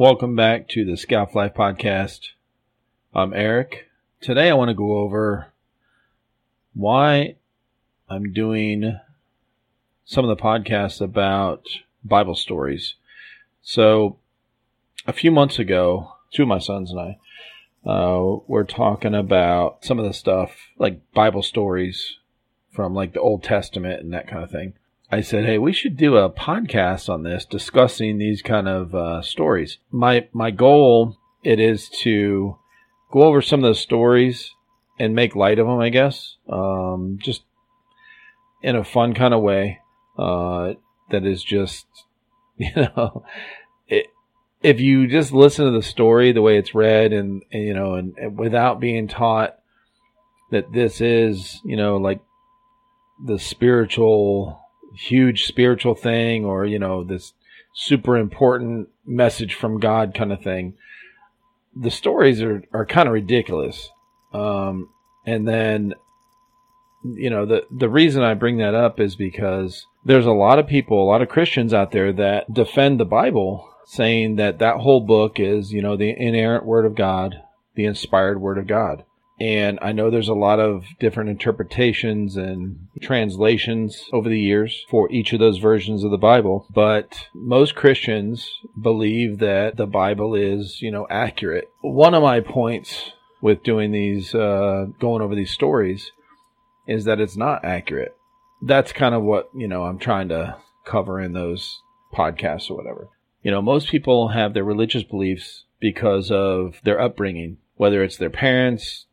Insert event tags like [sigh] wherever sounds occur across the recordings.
Welcome back to the Scalf Life Podcast. I'm Eric. Today I want to go over why I'm doing some of the podcasts about Bible stories. So, a few months ago, two of my sons and I uh, were talking about some of the stuff like Bible stories from like the Old Testament and that kind of thing. I said, "Hey, we should do a podcast on this, discussing these kind of uh, stories." My my goal it is to go over some of those stories and make light of them. I guess, um, just in a fun kind of way. Uh, that is just, [laughs] you know, it, if you just listen to the story the way it's read, and, and you know, and, and without being taught that this is, you know, like the spiritual huge spiritual thing or, you know, this super important message from God kind of thing. The stories are, are kind of ridiculous. Um, and then, you know, the, the reason I bring that up is because there's a lot of people, a lot of Christians out there that defend the Bible saying that that whole book is, you know, the inerrant word of God, the inspired word of God. And I know there's a lot of different interpretations and translations over the years for each of those versions of the Bible. But most Christians believe that the Bible is, you know, accurate. One of my points with doing these, uh, going over these stories is that it's not accurate. That's kind of what, you know, I'm trying to cover in those podcasts or whatever. You know, most people have their religious beliefs because of their upbringing, whether it's their parents,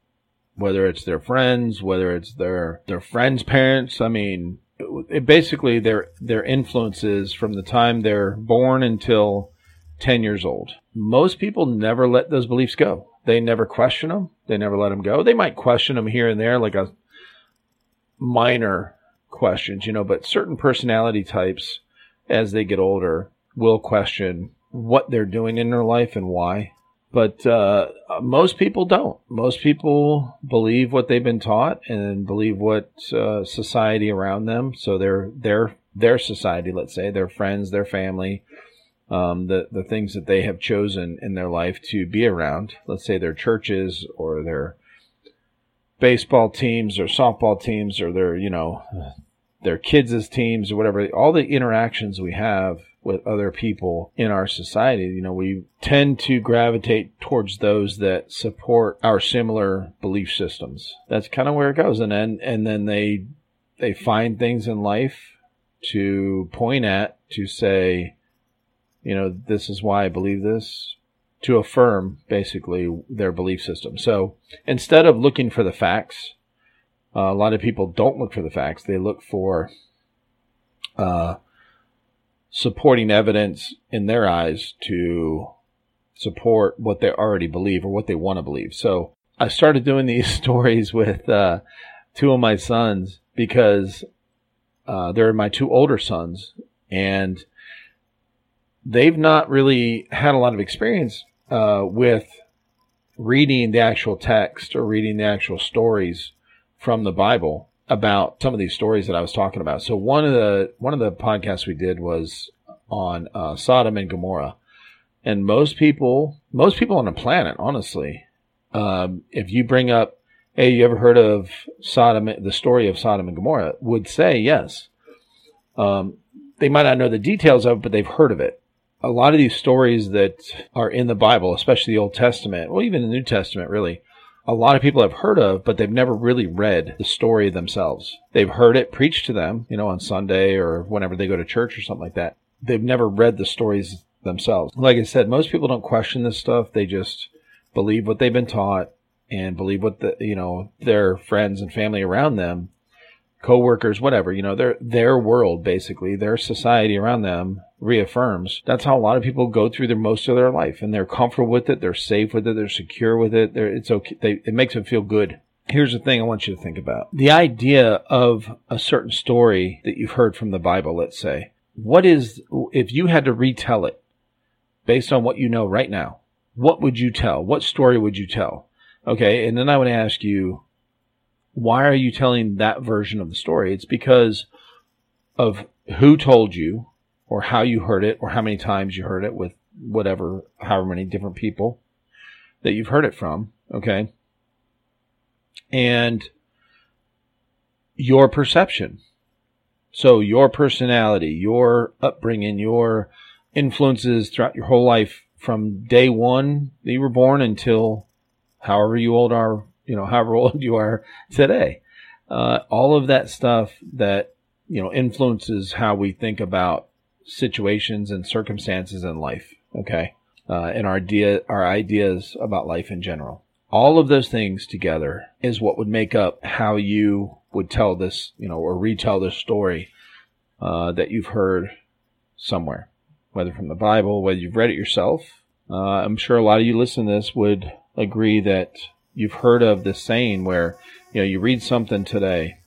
whether it's their friends, whether it's their their friends' parents. I mean, it basically their their influences from the time they're born until 10 years old. Most people never let those beliefs go. They never question them. They never let them go. They might question them here and there, like a minor questions, you know, but certain personality types, as they get older, will question what they're doing in their life and why. But uh, most people don't. Most people believe what they've been taught and believe what uh, society around them. So their their their society, let's say, their friends, their family, um, the the things that they have chosen in their life to be around. Let's say their churches or their baseball teams or softball teams or their you know their kids' teams or whatever. All the interactions we have with other people in our society. You know, we tend to gravitate towards those that support our similar belief systems. That's kind of where it goes. And then, and then they, they find things in life to point at to say, you know, this is why I believe this, to affirm basically their belief system. So instead of looking for the facts, uh, a lot of people don't look for the facts. They look for, uh, supporting evidence in their eyes to support what they already believe or what they want to believe. So I started doing these [laughs] stories with uh, two of my sons because uh, they're my two older sons, and they've not really had a lot of experience uh, with reading the actual text or reading the actual stories from the Bible about some of these stories that I was talking about. So one of the one of the podcasts we did was on uh, Sodom and Gomorrah, and most people, most people on the planet, honestly, um, if you bring up, hey, you ever heard of Sodom, the story of Sodom and Gomorrah, would say yes. Um, they might not know the details of it, but they've heard of it. A lot of these stories that are in the Bible, especially the Old Testament, well, even the New Testament, really, a lot of people have heard of, but they've never really read the story themselves. They've heard it preached to them, you know, on Sunday or whenever they go to church or something like that. They've never read the stories themselves. Like I said, most people don't question this stuff. They just believe what they've been taught and believe what the, you know, their friends and family around them, coworkers, whatever, you know, their, their world, basically, their society around them reaffirms. That's how a lot of people go through their most of their life, and they're comfortable with it. They're safe with it. They're secure with it. They're, it's okay. They, it makes them feel good. Here's the thing I want you to think about. The idea of a certain story that you've heard from the Bible, let's say. What is, if you had to retell it based on what you know right now, what would you tell? What story would you tell? Okay. And then I would ask you, why are you telling that version of the story? It's because of who told you, or how you heard it or how many times you heard it with whatever, however many different people that you've heard it from. Okay. And your perception. So your personality, your upbringing, your influences throughout your whole life from day one that you were born until however you old are, you know, however old you are today. Uh, all of that stuff that, you know, influences how we think about situations and circumstances in life. Okay. Uh, and our idea, our ideas about life in general. All of those things together is what would make up how you would tell this, you know, or retell this story uh, that you've heard somewhere, whether from the Bible, whether you've read it yourself. Uh, I'm sure a lot of you listening to this would agree that you've heard of this saying where, you know, you read something today,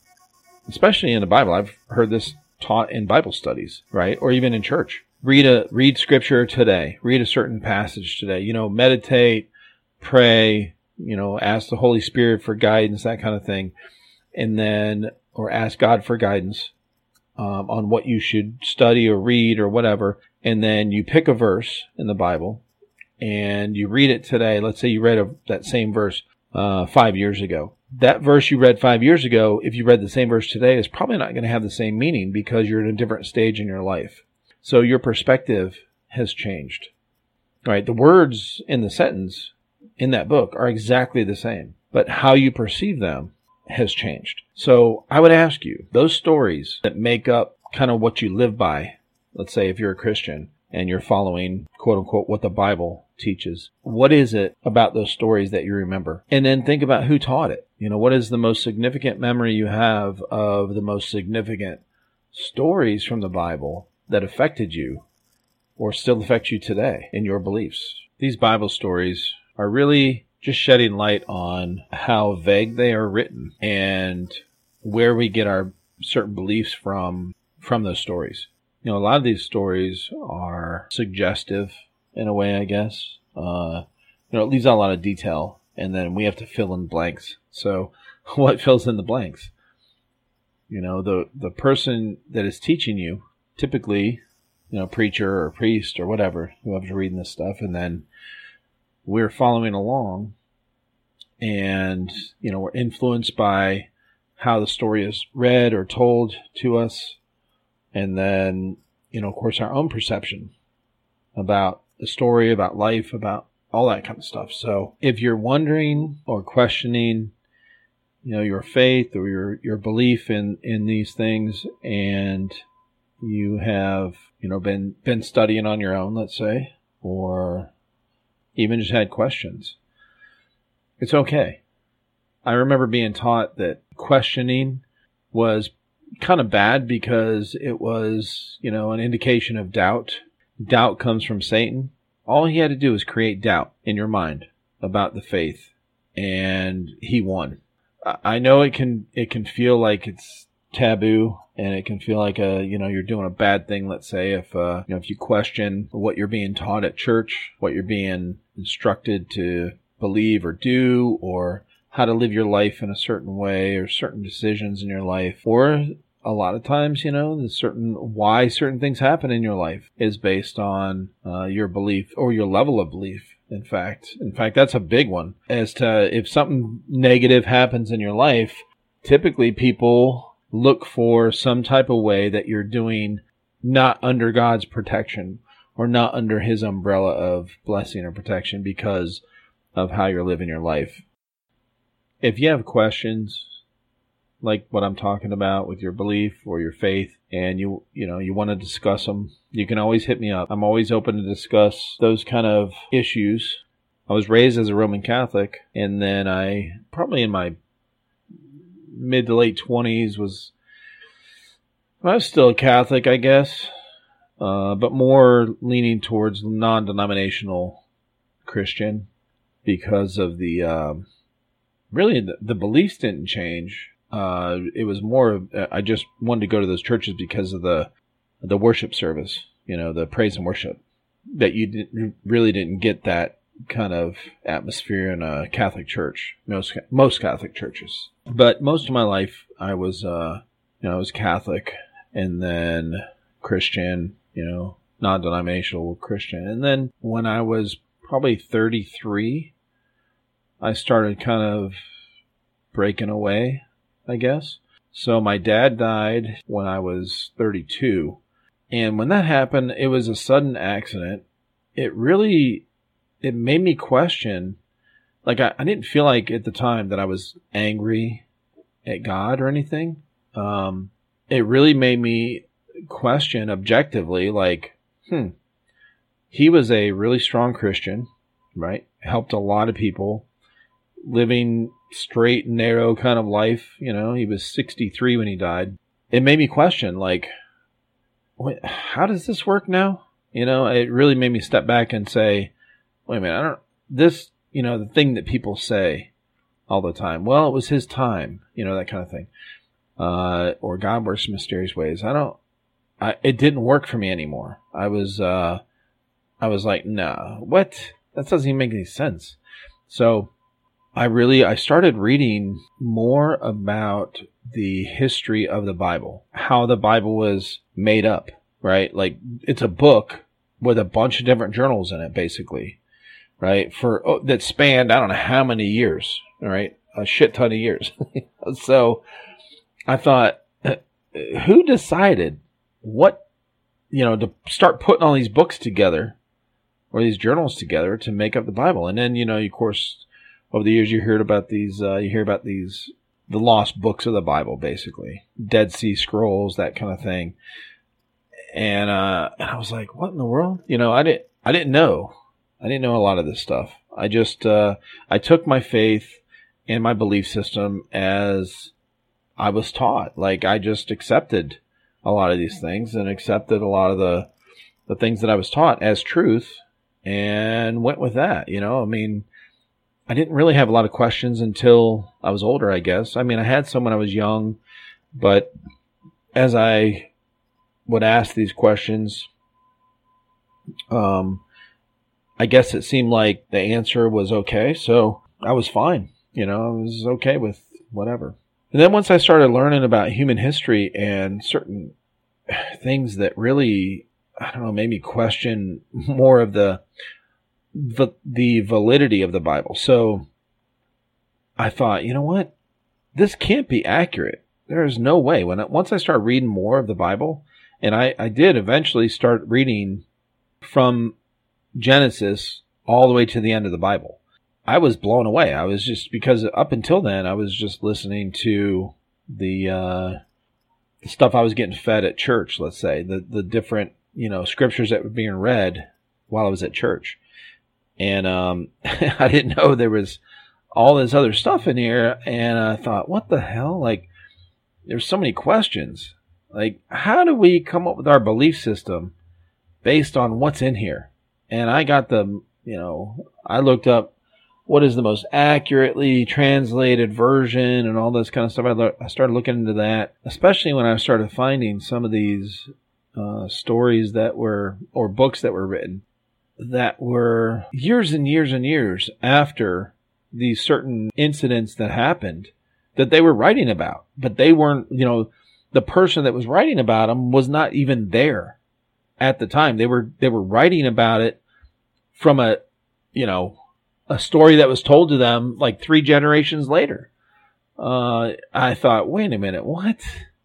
especially in the Bible. I've heard this taught in Bible studies, right? Or even in church. Read a, read scripture today. Read a certain passage today. You know, meditate, pray, you know, ask the Holy Spirit for guidance, that kind of thing and then or ask God for guidance um, on what you should study or read or whatever, and then you pick a verse in the Bible and you read it today. Let's say you read a, that same verse uh, five years ago. That verse you read five years ago, if you read the same verse today, is probably not going to have the same meaning because you're in a different stage in your life. So your perspective has changed. All right, the words in the sentence in that book are exactly the same, but how you perceive them has changed. So I would ask you, those stories that make up kind of what you live by, let's say if you're a Christian and you're following quote unquote what the Bible teaches, what is it about those stories that you remember? And then think about who taught it. You know, what is the most significant memory you have of the most significant stories from the Bible that affected you or still affect you today in your beliefs? These Bible stories are really just shedding light on how vague they are written and where we get our certain beliefs from from those stories. You know, a lot of these stories are suggestive in a way, I guess. Uh, you know, it leaves out a lot of detail, and then we have to fill in blanks. So, [laughs] what fills in the blanks? You know, the the person that is teaching you, typically, you know, preacher or priest or whatever, whoever's reading this stuff, and then we're following along and you know we're influenced by how the story is read or told to us and then you know of course our own perception about the story about life about all that kind of stuff so if you're wondering or questioning you know your faith or your your belief in in these things and you have you know been been studying on your own let's say or even just had questions. It's okay. I remember being taught that questioning was kind of bad because it was, you know, an indication of doubt. Doubt comes from Satan. All he had to do was create doubt in your mind about the faith and he won. I know it can, it can feel like it's taboo and it can feel like a you know you're doing a bad thing let's say if uh, you know if you question what you're being taught at church what you're being instructed to believe or do or how to live your life in a certain way or certain decisions in your life or a lot of times you know the certain why certain things happen in your life is based on uh, your belief or your level of belief in fact in fact that's a big one as to if something negative happens in your life typically people look for some type of way that you're doing not under God's protection or not under his umbrella of blessing or protection because of how you're living your life. If you have questions like what I'm talking about with your belief or your faith and you you know you want to discuss them, you can always hit me up. I'm always open to discuss those kind of issues. I was raised as a Roman Catholic and then I probably in my mid to late twenties was I was still a Catholic, I guess, uh, but more leaning towards non-denominational Christian because of the um, really the, the, beliefs didn't change. Uh, it was more I just wanted to go to those churches because of the the worship service, you know, the praise and worship that you didn't, really didn't get that kind of atmosphere in a Catholic church, most most Catholic churches. But most of my life, I was, uh, you know, I was Catholic, and then Christian, you know, non denominational Christian. And then when I was probably 33, I started kind of breaking away, I guess. So my dad died when I was 32. And when that happened, it was a sudden accident. It really, it made me question, like I, I didn't feel like at the time that I was angry at God or anything. Um, it really made me question objectively, like, hmm, he was a really strong Christian, right? Helped a lot of people living straight and narrow kind of life. You know, he was 63 when he died. It made me question, like, wait, how does this work now? You know, it really made me step back and say, wait a minute, I don't, this, you know, the thing that people say all the time, well, it was his time, you know, that kind of thing. Uh, or God works in mysterious ways. I don't, I, it didn't work for me anymore. I was, uh, I was like, nah, what? That doesn't even make any sense. So I really, I started reading more about the history of the Bible, how the Bible was made up, right? Like it's a book with a bunch of different journals in it, basically, right? For, oh, that spanned, I don't know how many years, right? A shit ton of years. [laughs] so I thought, [clears throat] who decided what, you know, to start putting all these books together or these journals together to make up the Bible. And then, you know, of course, over the years you heard about these, uh, you hear about these, the lost books of the Bible, basically. Dead Sea Scrolls, that kind of thing. And, uh, and I was like, what in the world? You know, I didn't, I didn't know. I didn't know a lot of this stuff. I just, uh, I took my faith and my belief system as I was taught. Like I just accepted a lot of these things and accepted a lot of the the things that I was taught as truth and went with that. You know, I mean, I didn't really have a lot of questions until I was older, I guess. I mean, I had some when I was young, but as I would ask these questions, um, I guess it seemed like the answer was okay. So I was fine. You know, I was okay with whatever. And then once I started learning about human history and certain [sighs] things that really, I don't know, made me question more of the, the, the validity of the Bible. So I thought, you know what? This can't be accurate. There is no way. When once I started reading more of the Bible, and I, I did eventually start reading from Genesis all the way to the end of the Bible. I was blown away. I was just because up until then I was just listening to the uh, stuff I was getting fed at church, let's say, the, the different, you know, scriptures that were being read while I was at church. And, um, [laughs] I didn't know there was all this other stuff in here. And I thought, what the hell? Like, there's so many questions. Like, how do we come up with our belief system based on what's in here? And I got the, you know, I looked up what is the most accurately translated version and all this kind of stuff. I, lo- I started looking into that, especially when I started finding some of these uh, stories that were, or books that were written that were years and years and years after these certain incidents that happened that they were writing about, but they weren't, you know, the person that was writing about them was not even there at the time. They were, they were writing about it from a, you know, a story that was told to them like three generations later. Uh, I thought, wait a minute, what?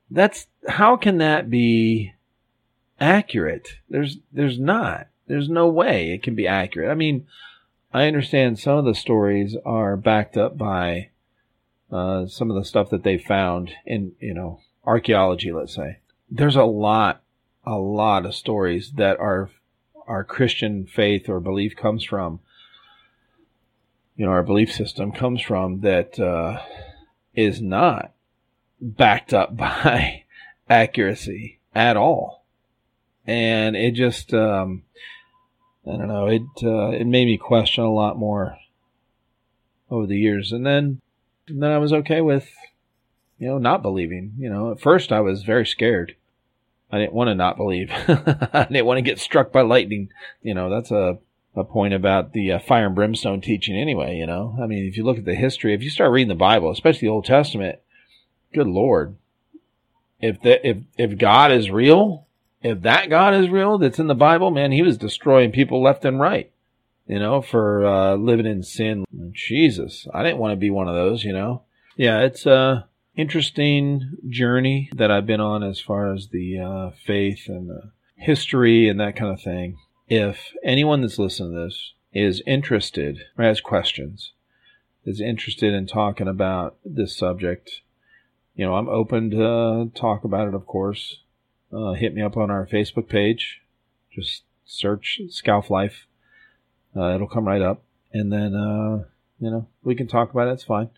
That's, how can that be accurate? There's, there's not. There's no way it can be accurate. I mean, I understand some of the stories are backed up by, uh, some of the stuff that they found in, you know, archaeology, let's say. There's a lot, a lot of stories that our, our Christian faith or belief comes from you know, our belief system comes from that uh, is not backed up [laughs] by accuracy at all. And it just, um, I don't know, it, uh, it made me question a lot more over the years. And then, and then I was okay with, you know, not believing. You know, at first I was very scared. I didn't want to not believe. [laughs] I didn't want to get struck by lightning. You know, that's a a point about the uh, fire and brimstone teaching anyway, you know? I mean, if you look at the history, if you start reading the Bible, especially the Old Testament, good Lord. If the, if, if God is real if that God is real that's in the Bible, man, he was destroying people left and right, you know, for uh, living in sin. Jesus, I didn't want to be one of those, you know. Yeah, it's a interesting journey that I've been on as far as the uh, faith and the history and that kind of thing. If anyone that's listening to this is interested or has questions, is interested in talking about this subject, you know, I'm open to talk about it, of course. Uh, hit me up on our Facebook page. Just search Scalf Life. Uh, it'll come right up. And then, uh, you know, we can talk about it. It's fine.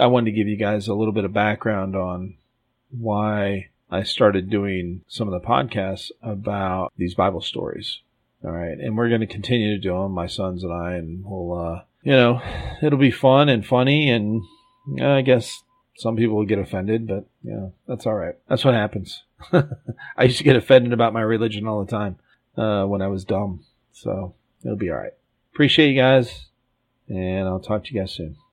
I wanted to give you guys a little bit of background on why I started doing some of the podcasts about these Bible stories. All right. And we're going to continue to do them, my sons and I, and we'll, uh, you know, it'll be fun and funny. And I guess some people will get offended, but, you know, that's all right. That's what happens. [laughs] I used to get offended about my religion all the time uh, when I was dumb. So it'll be all right. Appreciate you guys. And I'll talk to you guys soon.